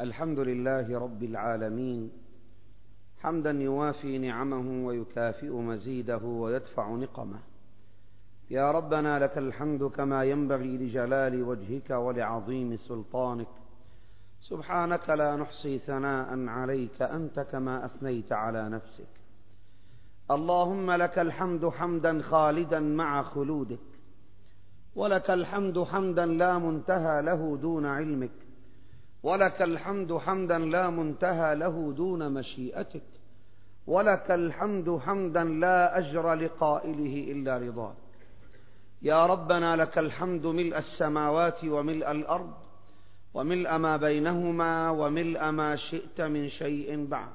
الحمد لله رب العالمين حمدا يوافي نعمه ويكافئ مزيده ويدفع نقمه. يا ربنا لك الحمد كما ينبغي لجلال وجهك ولعظيم سلطانك. سبحانك لا نحصي ثناء عليك أنت كما أثنيت على نفسك. اللهم لك الحمد حمدا خالدا مع خلودك ولك الحمد حمدا لا منتهى له دون علمك. ولك الحمد حمدا لا منتهى له دون مشيئتك. ولك الحمد حمدا لا أجر لقائله إلا رضاك. يا ربنا لك الحمد ملء السماوات وملء الأرض وملء ما بينهما وملء ما شئت من شيء بعد.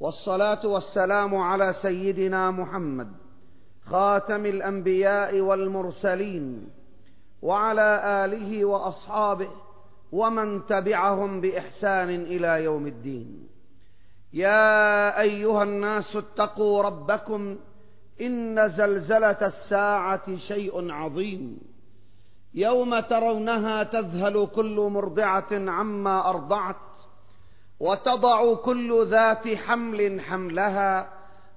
والصلاة والسلام على سيدنا محمد خاتم الأنبياء والمرسلين وعلى آله وأصحابه ومن تبعهم بإحسان إلى يوم الدين. يا أيها الناس اتقوا ربكم إن زلزلة الساعة شيء عظيم. يوم ترونها تذهل كل مرضعة عما أرضعت وتضع كل ذات حمل حملها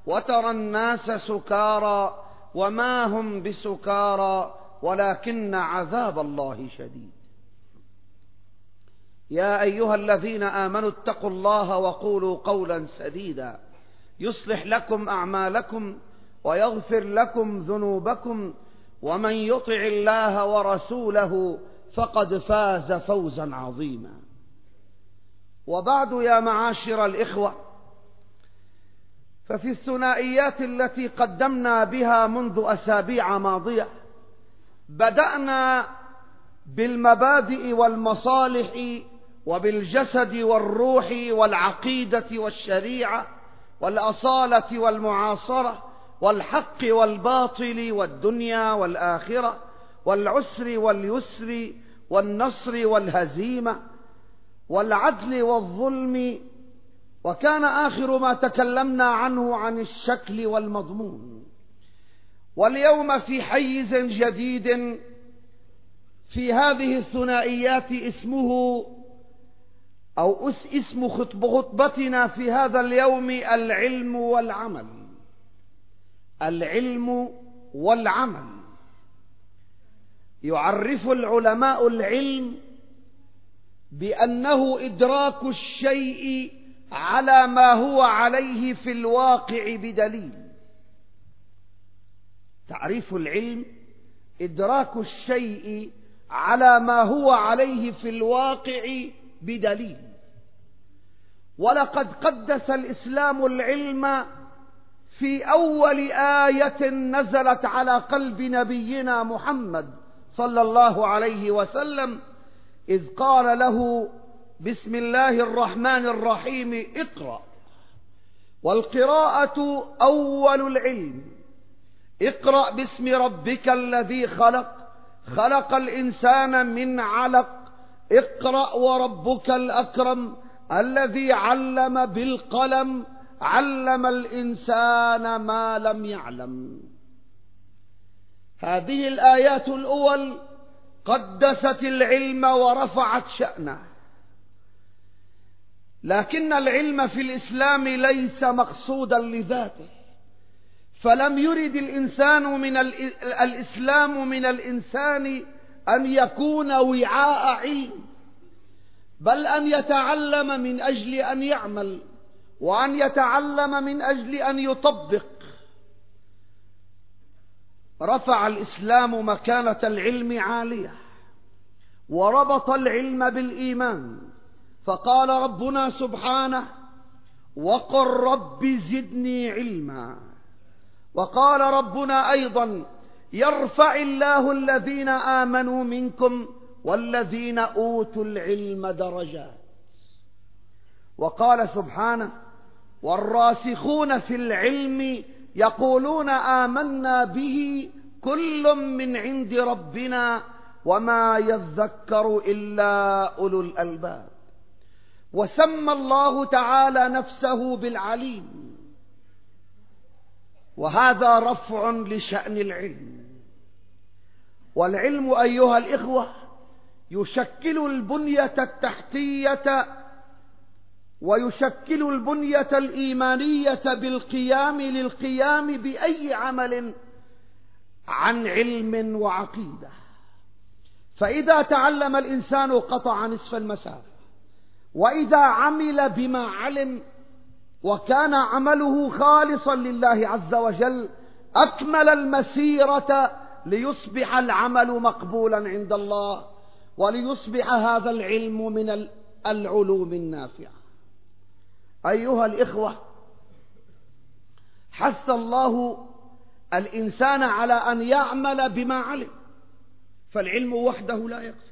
وترى الناس سكارى وما هم بسكارى ولكن عذاب الله شديد. يا أيها الذين آمنوا اتقوا الله وقولوا قولا سديدا. يصلح لكم أعمالكم ويغفر لكم ذنوبكم ومن يطع الله ورسوله فقد فاز فوزا عظيما. وبعد يا معاشر الإخوة ففي الثنائيات التي قدمنا بها منذ أسابيع ماضية بدأنا بالمبادئ والمصالح وبالجسد والروح والعقيدة والشريعة والأصالة والمعاصرة والحق والباطل والدنيا والآخرة والعسر واليسر والنصر والهزيمة والعدل والظلم وكان آخر ما تكلمنا عنه عن الشكل والمضمون واليوم في حيز جديد في هذه الثنائيات اسمه أو اسم خطبتنا في هذا اليوم العلم والعمل. العلم والعمل. يعرف العلماء العلم بأنه إدراك الشيء على ما هو عليه في الواقع بدليل. تعريف العلم إدراك الشيء على ما هو عليه في الواقع بدليل. ولقد قدس الإسلام العلم في أول آية نزلت على قلب نبينا محمد صلى الله عليه وسلم إذ قال له بسم الله الرحمن الرحيم اقرأ. والقراءة أول العلم اقرأ باسم ربك الذي خلق خلق الإنسان من علق اقرأ وربك الأكرم الذي علم بالقلم علم الإنسان ما لم يعلم. هذه الآيات الأول قدست العلم ورفعت شأنه. لكن العلم في الإسلام ليس مقصودا لذاته. فلم يرد الإنسان من الإسلام من الإنسان أن يكون وعاء علم. بل أن يتعلم من أجل أن يعمل وأن يتعلم من أجل أن يطبق. رفع الإسلام مكانة العلم عالية وربط العلم بالإيمان. فقال ربنا سبحانه وقل رب زدني علما. وقال ربنا أيضا يرفع الله الذين آمنوا منكم والذين أوتوا العلم درجات. وقال سبحانه والراسخون في العلم يقولون آمنا به كل من عند ربنا وما يذكر إلا أولو الألباب. وسمى الله تعالى نفسه بالعليم. وهذا رفع لشأن العلم. والعلم أيها الإخوة يشكل البنية التحتية ويشكل البنية الإيمانية بالقيام للقيام بأي عمل عن علم وعقيدة. فإذا تعلم الإنسان قطع نصف المسافة وإذا عمل بما علم وكان عمله خالصا لله عز وجل أكمل المسيرة ليصبح العمل مقبولا عند الله. وليصبح هذا العلم من العلوم النافعة. أيها الإخوة حث الله الإنسان على أن يعمل بما علم فالعلم وحده لا يكفي.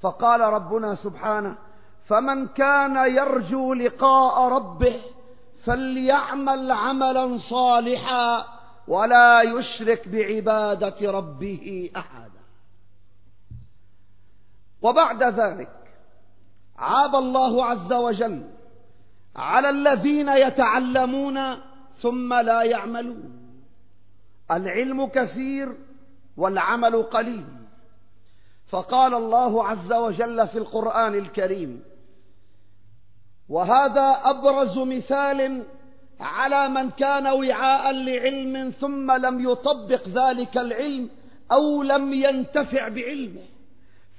فقال ربنا سبحانه فمن كان يرجو لقاء ربه فليعمل عملا صالحا ولا يشرك بعبادة ربه أحدا. وبعد ذلك عاب الله عز وجل على الذين يتعلمون ثم لا يعملون. العلم كثير والعمل قليل. فقال الله عز وجل في القرآن الكريم وهذا أبرز مثال على من كان وعاء لعلم ثم لم يطبق ذلك العلم أو لم ينتفع بعلمه.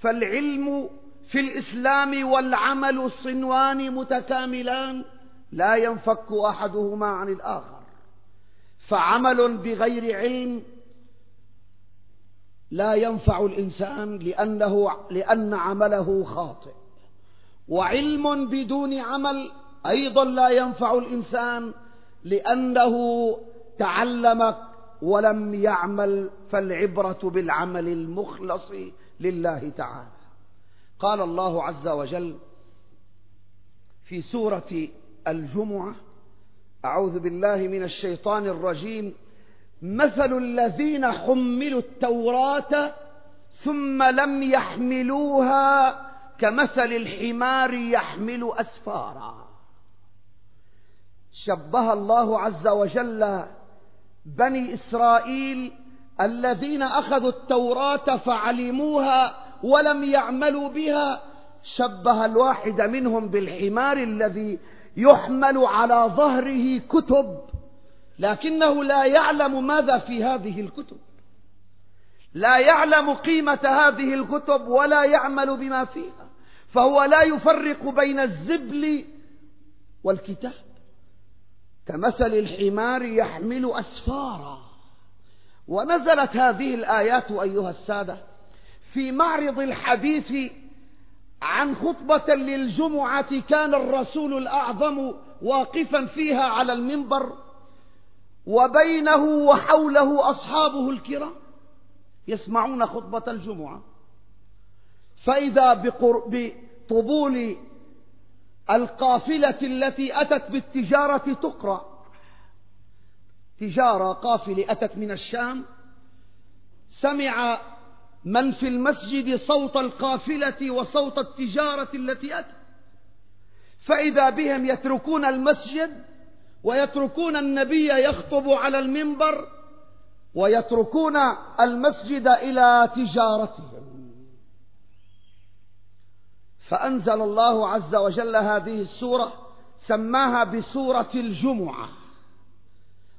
فالعلم في الإسلام والعمل صنوان متكاملان لا ينفك أحدهما عن الآخر. فعمل بغير علم لا ينفع الإنسان لأنه لأن عمله خاطئ. وعلم بدون عمل أيضا لا ينفع الإنسان لأنه تعلم ولم يعمل فالعبرة بالعمل المخلص لله تعالى. قال الله عز وجل في سورة الجمعة أعوذ بالله من الشيطان الرجيم مثل الذين حملوا التوراة ثم لم يحملوها كمثل الحمار يحمل أسفارا. شبه الله عز وجل بني إسرائيل الذين أخذوا التوراة فعلموها ولم يعملوا بها شبه الواحد منهم بالحمار الذي يحمل على ظهره كتب لكنه لا يعلم ماذا في هذه الكتب. لا يعلم قيمة هذه الكتب ولا يعمل بما فيها. فهو لا يفرق بين الزبل والكتاب. كمثل الحمار يحمل أسفارا. ونزلت هذه الآيات أيها السادة في معرض الحديث عن خطبة للجمعة كان الرسول الأعظم واقفا فيها على المنبر وبينه وحوله أصحابه الكرام يسمعون خطبة الجمعة. فإذا بطبول القافلة التي أتت بالتجارة تقرأ. تجارة قافلة أتت من الشام سمع من في المسجد صوت القافلة وصوت التجارة التي أتت. فإذا بهم يتركون المسجد ويتركون النبي يخطب على المنبر ويتركون المسجد إلى تجارتهم. فأنزل الله عز وجل هذه السورة سماها بسورة الجمعة.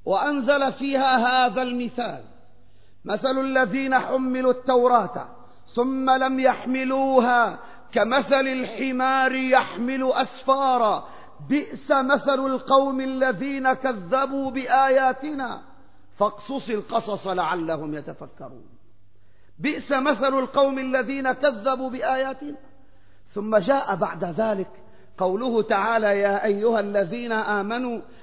وأنزل فيها هذا المثال. مثل الذين حملوا التوراة ثم لم يحملوها كمثل الحمار يحمل أسفارا. بئس مثل القوم الذين كذبوا بآياتنا. فاقصص القصص لعلهم يتفكرون. بئس مثل القوم الذين كذبوا بآياتنا. ثم جاء بعد ذلك قوله تعالى يا أيها الذين آمنوا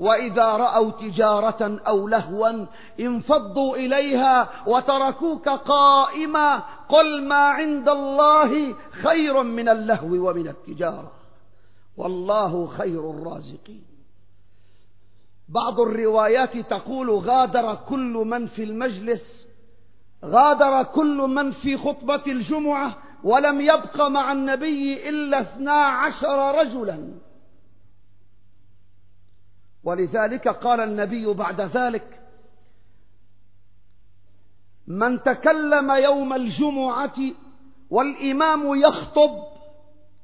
وإذا رأوا تجارة أو لهوا انفضوا إليها وتركوك قائما قل ما عند الله خير من اللهو ومن التجارة والله خير الرازقين. بعض الروايات تقول غادر كل من في المجلس غادر كل من في خطبة الجمعة ولم يبق مع النبي إلا اثنا عشر رجلا. ولذلك قال النبي بعد ذلك من تكلم يوم الجمعة والإمام يخطب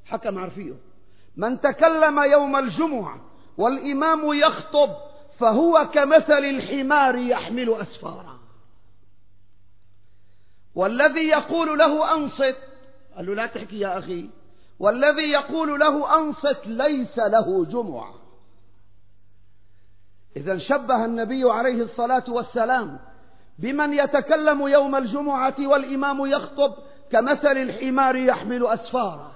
حكم عرفيه من تكلم يوم الجمعة والإمام يخطب فهو كمثل الحمار يحمل أسفارا. والذي يقول له أنصت قال له لا تحكي يا أخي والذي يقول له أنصت ليس له جمعة. إذا شبه النبي عليه الصلاة والسلام بمن يتكلم يوم الجمعة والإمام يخطب كمثل الحمار يحمل أسفاره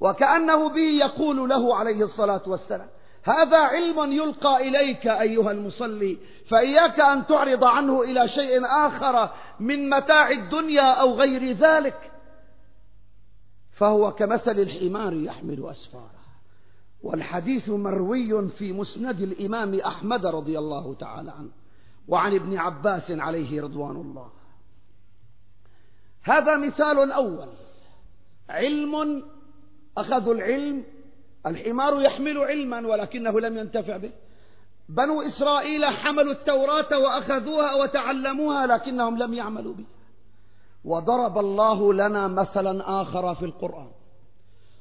وكأنه به يقول له عليه الصلاة والسلام هذا علم يلقى إليك أيها المصلي فإياك أن تعرض عنه إلى شيء آخر من متاع الدنيا أو غير ذلك فهو كمثل الحمار يحمل أسفاره. والحديث مروي في مسند الإمام أحمد رضي الله تعالى عنه وعن ابن عباس عليه رضوان الله. هذا مثال أول. علم أخذوا العلم الحمار يحمل علما ولكنه لم ينتفع به. بنو إسرائيل حملوا التوراة وأخذوها وتعلموها لكنهم لم يعملوا بها. وضرب الله لنا مثلا آخر في القرآن.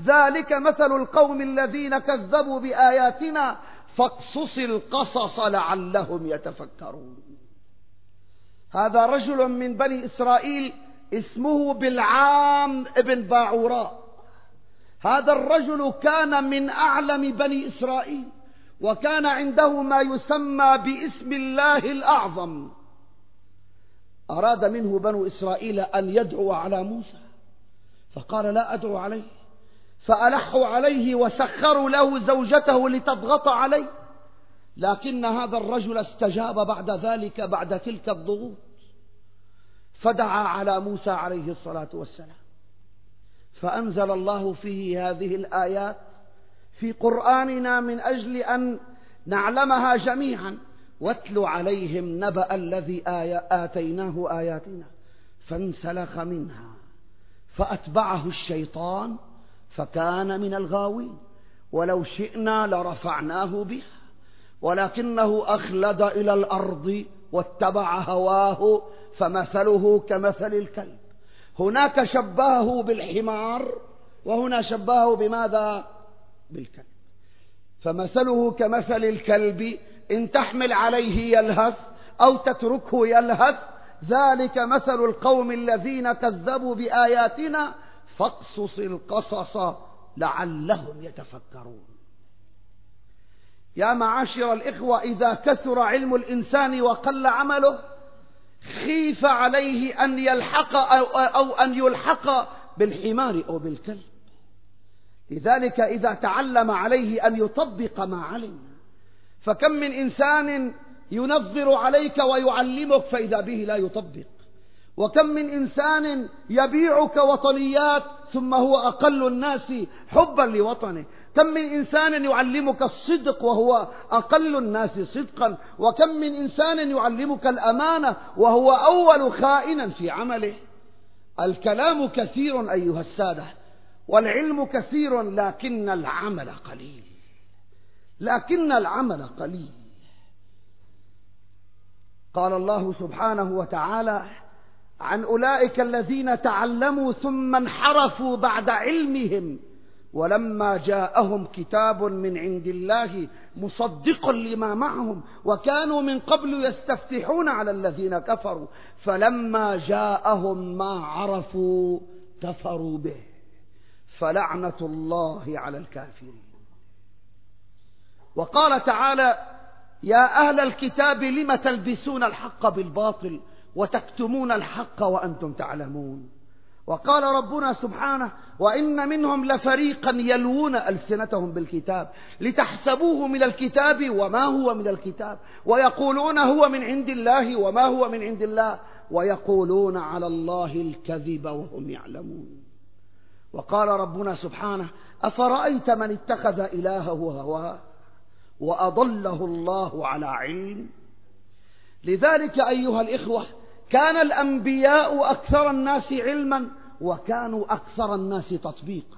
ذلك مثل القوم الذين كذبوا بآياتنا فاقصص القصص لعلهم يتفكرون. هذا رجل من بني إسرائيل اسمه بالعام ابن باعوراء. هذا الرجل كان من أعلم بني إسرائيل وكان عنده ما يسمى باسم الله الأعظم. أراد منه بنو إسرائيل أن يدعو على موسى فقال لا أدعو عليه. فألحوا عليه وسخروا له زوجته لتضغط عليه. لكن هذا الرجل استجاب بعد ذلك بعد تلك الضغوط فدعا على موسى عليه الصلاة والسلام. فأنزل الله فيه هذه الآيات في قرآننا من أجل أن نعلمها جميعا. واتل عليهم نبأ الذي آتيناه آياتنا فانسلخ منها فأتبعه الشيطان فكان من الغاوين. ولو شئنا لرفعناه بها ولكنه أخلد إلى الأرض واتبع هواه فمثله كمثل الكلب. هناك شبهه بالحمار وهنا شبهه بماذا؟ بالكلب. فمثله كمثل الكلب إن تحمل عليه يلهث أو تتركه يلهث ذلك مثل القوم الذين كذبوا بآياتنا فاقصص القصص لعلهم يتفكرون. يا معاشر الإخوة إذا كثر علم الإنسان وقل عمله خيف عليه أن يلحق أو, أو أن يلحق بالحمار أو بالكلب. لذلك إذا تعلم عليه أن يطبق ما علم. فكم من إنسان ينظر عليك ويعلمك فإذا به لا يطبق. وكم من إنسان يبيعك وطنيات ثم هو أقل الناس حبا لوطنه. كم من إنسان يعلمك الصدق وهو أقل الناس صدقا. وكم من إنسان يعلمك الأمانة وهو أول خائنا في عمله. الكلام كثير أيها السادة والعلم كثير لكن العمل قليل. لكن العمل قليل. قال الله سبحانه وتعالى عن أولئك الذين تعلموا ثم انحرفوا بعد علمهم ولما جاءهم كتاب من عند الله مصدق لما معهم وكانوا من قبل يستفتحون على الذين كفروا فلما جاءهم ما عرفوا كفروا به فلعنة الله على الكافرين. وقال تعالى يا أهل الكتاب لم تلبسون الحق بالباطل وتكتمون الحق وأنتم تعلمون. وقال ربنا سبحانه وإن منهم لفريقا يلوون ألسنتهم بالكتاب لتحسبوه من الكتاب وما هو من الكتاب ويقولون هو من عند الله وما هو من عند الله ويقولون على الله الكذب وهم يعلمون. وقال ربنا سبحانه أفرأيت من اتخذ إلهه هواه وأضله الله على علم لذلك أيها الإخوة كان الأنبياء أكثر الناس علما وكانوا أكثر الناس تطبيقا.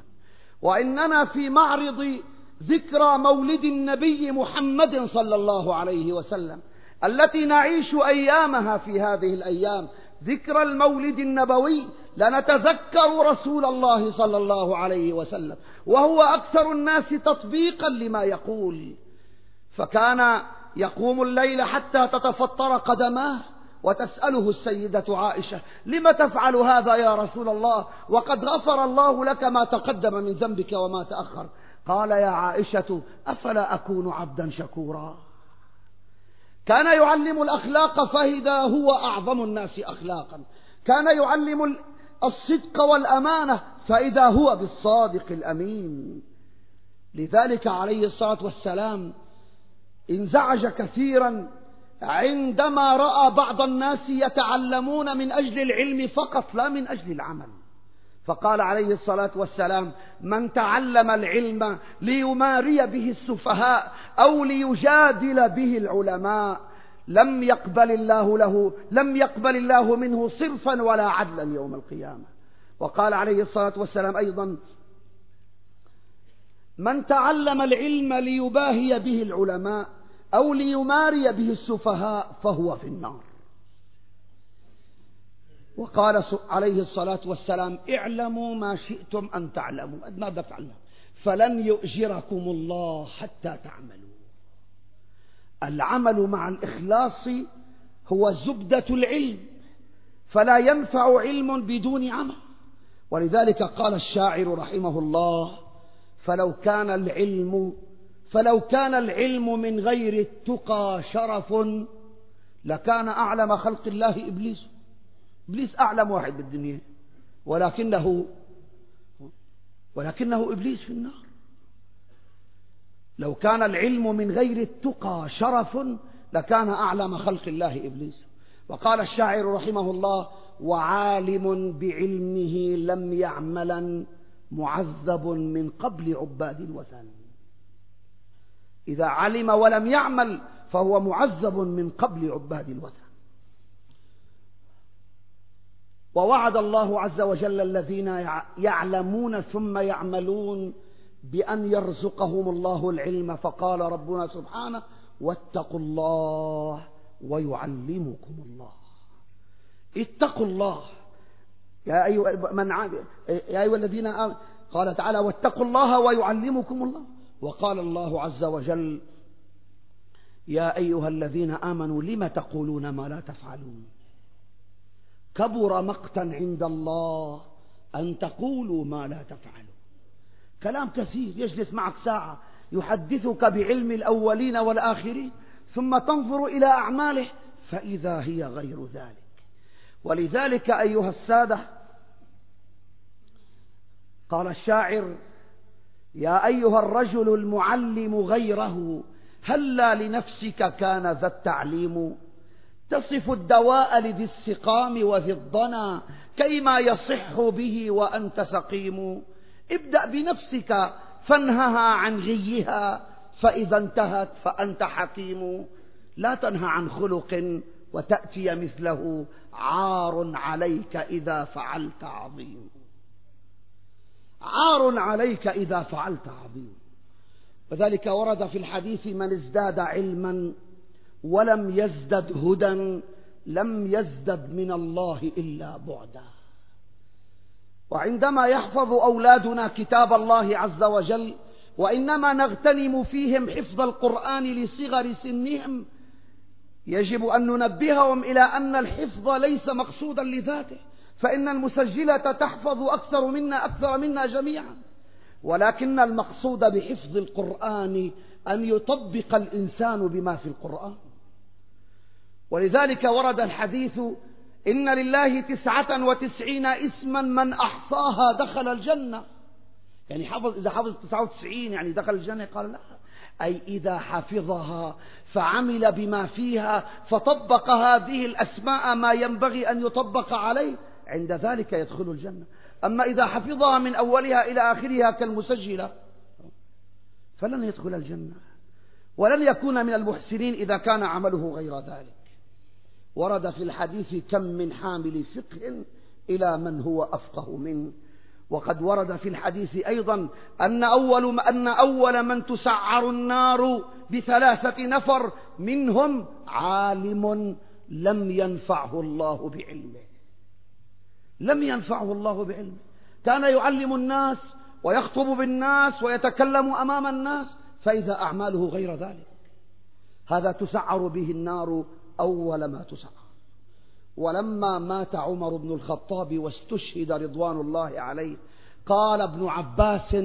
وإننا في معرض ذكرى مولد النبي محمد صلى الله عليه وسلم التي نعيش أيامها في هذه الأيام. ذكرى المولد النبوي لنتذكر رسول الله صلى الله عليه وسلم وهو أكثر الناس تطبيقا لما يقول. فكان يقوم الليل حتى تتفطر قدماه. وتسأله السيدة عائشة لم تفعل هذا يا رسول الله؟ وقد غفر الله لك ما تقدم من ذنبك وما تأخر. قال يا عائشة أفلا أكون عبدا شكورا؟ كان يعلم الأخلاق فإذا هو أعظم الناس أخلاقا. كان يعلم الصدق والأمانة فإذا هو بالصادق الأمين. لذلك عليه الصلاة والسلام انزعج كثيرا عندما رأى بعض الناس يتعلمون من أجل العلم فقط لا من أجل العمل. فقال عليه الصلاة والسلام من تعلم العلم ليماري به السفهاء أو ليجادل به العلماء لم يقبل الله له لم يقبل الله منه صرفا ولا عدلا يوم القيامة. وقال عليه الصلاة والسلام أيضا من تعلم العلم ليباهي به العلماء أو ليماري به السفهاء فهو في النار. وقال عليه الصلاة والسلام اعلموا ما شئتم أن تعلموا. ماذا تعلموا فلن يؤجركم الله حتى تعملوا. العمل مع الإخلاص هو زبدة العلم فلا ينفع علم بدون عمل. ولذلك قال الشاعر رحمه الله فلو كان العلم فلو كان العلم من غير التقى شرف لكان أعلم خلق الله إبليس. إبليس أعلم واحد بالدنيا. ولكنه ولكنه إبليس في النار. لو كان العلم من غير التقى شرف لكان أعلم خلق الله إبليس. وقال الشاعر رحمه الله وعالم بعلمه لم يعملا معذب من قبل عباد الوثن إذا علم ولم يعمل فهو معذب من قبل عباد الوثن. ووعد الله عز وجل الذين يعلمون ثم يعملون بأن يرزقهم الله العلم. فقال ربنا سبحانه واتقوا الله ويعلمكم الله. اتقوا الله. يا أيها من يا أيها الذين آمنوا قال تعالى واتقوا الله ويعلمكم الله. وقال الله عز وجل يا أيها الذين آمنوا لم تقولون ما لا تفعلون؟ كبر مقتا عند الله أن تقولوا ما لا تفعلون. كلام كثير يجلس معك ساعة يحدثك بعلم الأولين والآخرين ثم تنظر إلى أعماله فإذا هي غير ذلك. ولذلك أيها السادة قال الشاعر يا أيها الرجل المعلم غيره هلا لنفسك كان ذا التعليم؟ تصف الدواء لذي السقام وذي الضنا كيما يصح به وأنت سقيم. ابدأ بنفسك فانهها عن غيها فإذا انتهت فأنت حكيم. لا تنهى عن خلق وتأتي مثله عار عليك إذا فعلت عظيم. عار عليك إذا فعلت عظيم. وذلك ورد في الحديث من ازداد علما ولم يزدد هدى لم يزدد من الله إلا بعدا. وعندما يحفظ أولادنا كتاب الله عز وجل وإنما نغتنم فيهم حفظ القرآن لصغر سنهم يجب أن ننبههم إلى أن الحفظ ليس مقصودا لذاته. فإن المسجلة تحفظ أكثر منا أكثر منا جميعا. ولكن المقصود بحفظ القرآن أن يطبق الإنسان بما في القرآن. ولذلك ورد الحديث إن لله تسعة وتسعين اسما من أحصاها دخل الجنة. يعني حفظ إذا حفظ تسعة وتسعين يعني دخل الجنة؟ قال لا. أي إذا حفظها فعمل بما فيها فطبق هذه الأسماء ما ينبغي أن يطبق عليه. عند ذلك يدخل الجنة. أما إذا حفظها من أولها إلى آخرها كالمسجلة فلن يدخل الجنة. ولن يكون من المحسنين إذا كان عمله غير ذلك. ورد في الحديث كم من حامل فقه إلى من هو أفقه منه. وقد ورد في الحديث أيضا أن أول, أن أول من تسعر النار بثلاثة نفر منهم عالم لم ينفعه الله بعلمه. لم ينفعه الله بعلمه كان يعلم الناس ويخطب بالناس ويتكلم أمام الناس فإذا أعماله غير ذلك. هذا تسعر به النار أول ما تسعر. ولما مات عمر بن الخطاب واستشهد رضوان الله عليه قال ابن عباس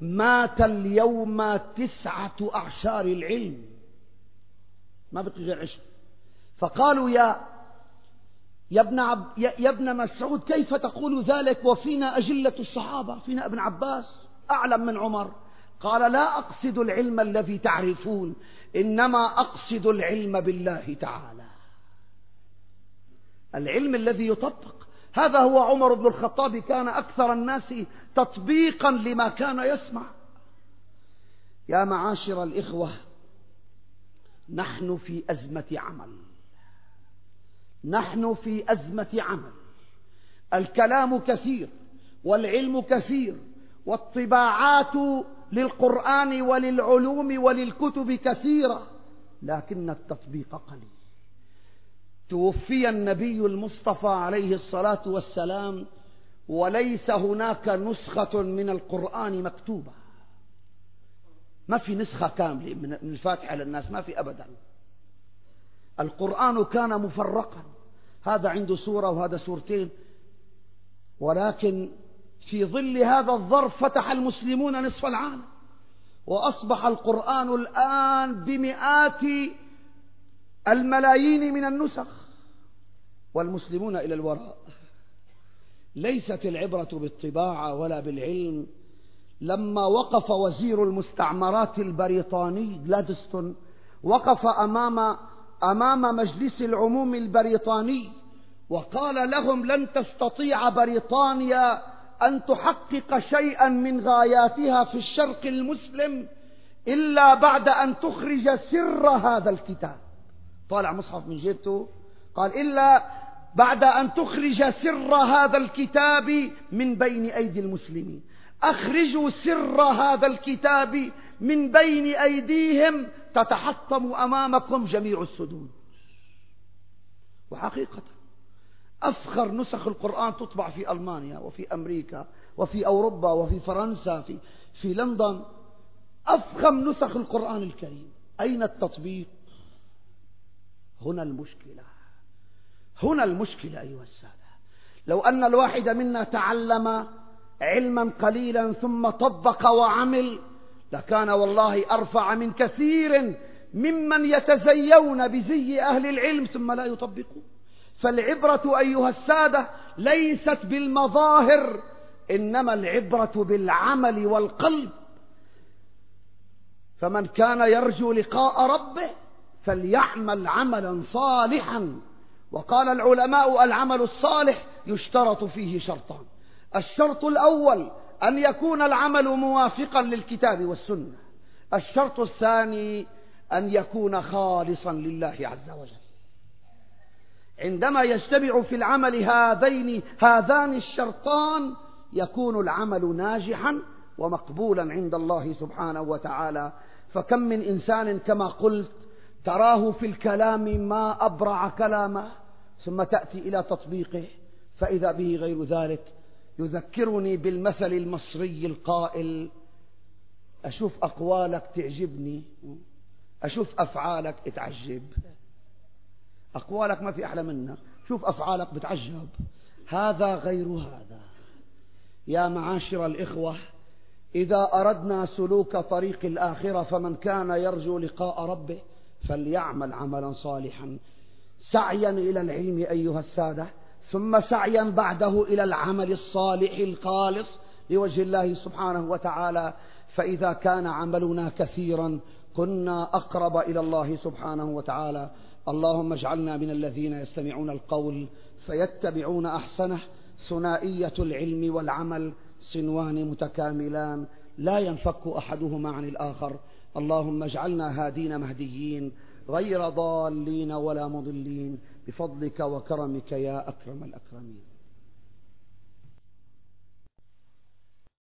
مات اليوم تسعة أعشار العلم. ما بقي عشر. فقالوا يا يا ابن, عب يا ابن مسعود كيف تقول ذلك؟ وفينا أجلة الصحابة فينا ابن عباس أعلم من عمر. قال لا أقصد العلم الذي تعرفون إنما أقصد العلم بالله تعالى. العلم الذي يطبق. هذا هو عمر بن الخطاب كان أكثر الناس تطبيقا لما كان يسمع. يا معاشر الإخوة نحن في أزمة عمل. نحن في أزمة عمل. الكلام كثير والعلم كثير والطباعات للقرآن وللعلوم وللكتب كثيرة لكن التطبيق قليل. توفي النبي المصطفى عليه الصلاة والسلام وليس هناك نسخة من القرآن مكتوبة. ما في نسخة كاملة من الفاتحة للناس ما في أبدا. القرآن كان مفرقا. هذا عنده سورة وهذا سورتين. ولكن في ظل هذا الظرف فتح المسلمون نصف العالم. وأصبح القرآن الآن بمئات الملايين من النسخ. والمسلمون إلى الوراء. ليست العبرة بالطباعة ولا بالعلم. لما وقف وزير المستعمرات البريطاني جلادستون وقف أمام أمام مجلس العموم البريطاني وقال لهم لن تستطيع بريطانيا أن تحقق شيئا من غاياتها في الشرق المسلم إلا بعد أن تخرج سر هذا الكتاب. طالع مصحف من جيبته قال إلا بعد أن تخرج سر هذا الكتاب من بين أيدي المسلمين. أخرجوا سر هذا الكتاب من بين أيديهم تتحطم أمامكم جميع السدود. وحقيقة أفخر نسخ القرآن تطبع في ألمانيا وفي أمريكا وفي أوروبا وفي فرنسا في, في لندن. أفخم نسخ القرآن الكريم. أين التطبيق؟ هنا المشكلة. هنا المشكلة أيها السادة. لو أن الواحد منا تعلم علما قليلا ثم طبق وعمل لكان والله أرفع من كثير ممن يتزيون بزي أهل العلم ثم لا يطبقون. فالعبرة أيها السادة ليست بالمظاهر إنما العبرة بالعمل والقلب. فمن كان يرجو لقاء ربه فليعمل عملا صالحا. وقال العلماء العمل الصالح يشترط فيه شرطان. الشرط الأول أن يكون العمل موافقا للكتاب والسنة. الشرط الثاني أن يكون خالصا لله عز وجل. عندما يجتمع في العمل هذين هذان الشرطان يكون العمل ناجحا ومقبولا عند الله سبحانه وتعالى. فكم من إنسان كما قلت تراه في الكلام ما أبرع كلامه ثم تأتي إلى تطبيقه فإذا به غير ذلك يذكرني بالمثل المصري القائل أشوف أقوالك تعجبني أشوف أفعالك اتعجب. أقوالك ما في أحلى منها شوف أفعالك بتعجب. هذا غير هذا. يا معاشر الإخوة إذا أردنا سلوك طريق الآخرة فمن كان يرجو لقاء ربه فليعمل عملا صالحا. سعيا إلى العلم أيها السادة. ثم سعيا بعده إلى العمل الصالح الخالص لوجه الله سبحانه وتعالى فإذا كان عملنا كثيرا كنا أقرب إلى الله سبحانه وتعالى. اللهم اجعلنا من الذين يستمعون القول فيتبعون أحسنه. ثنائية العلم والعمل صنوان متكاملان لا ينفك أحدهما عن الآخر. اللهم اجعلنا هادين مهديين غير ضالين ولا مضلين. بفضلك وكرمك يا أكرم الأكرمين.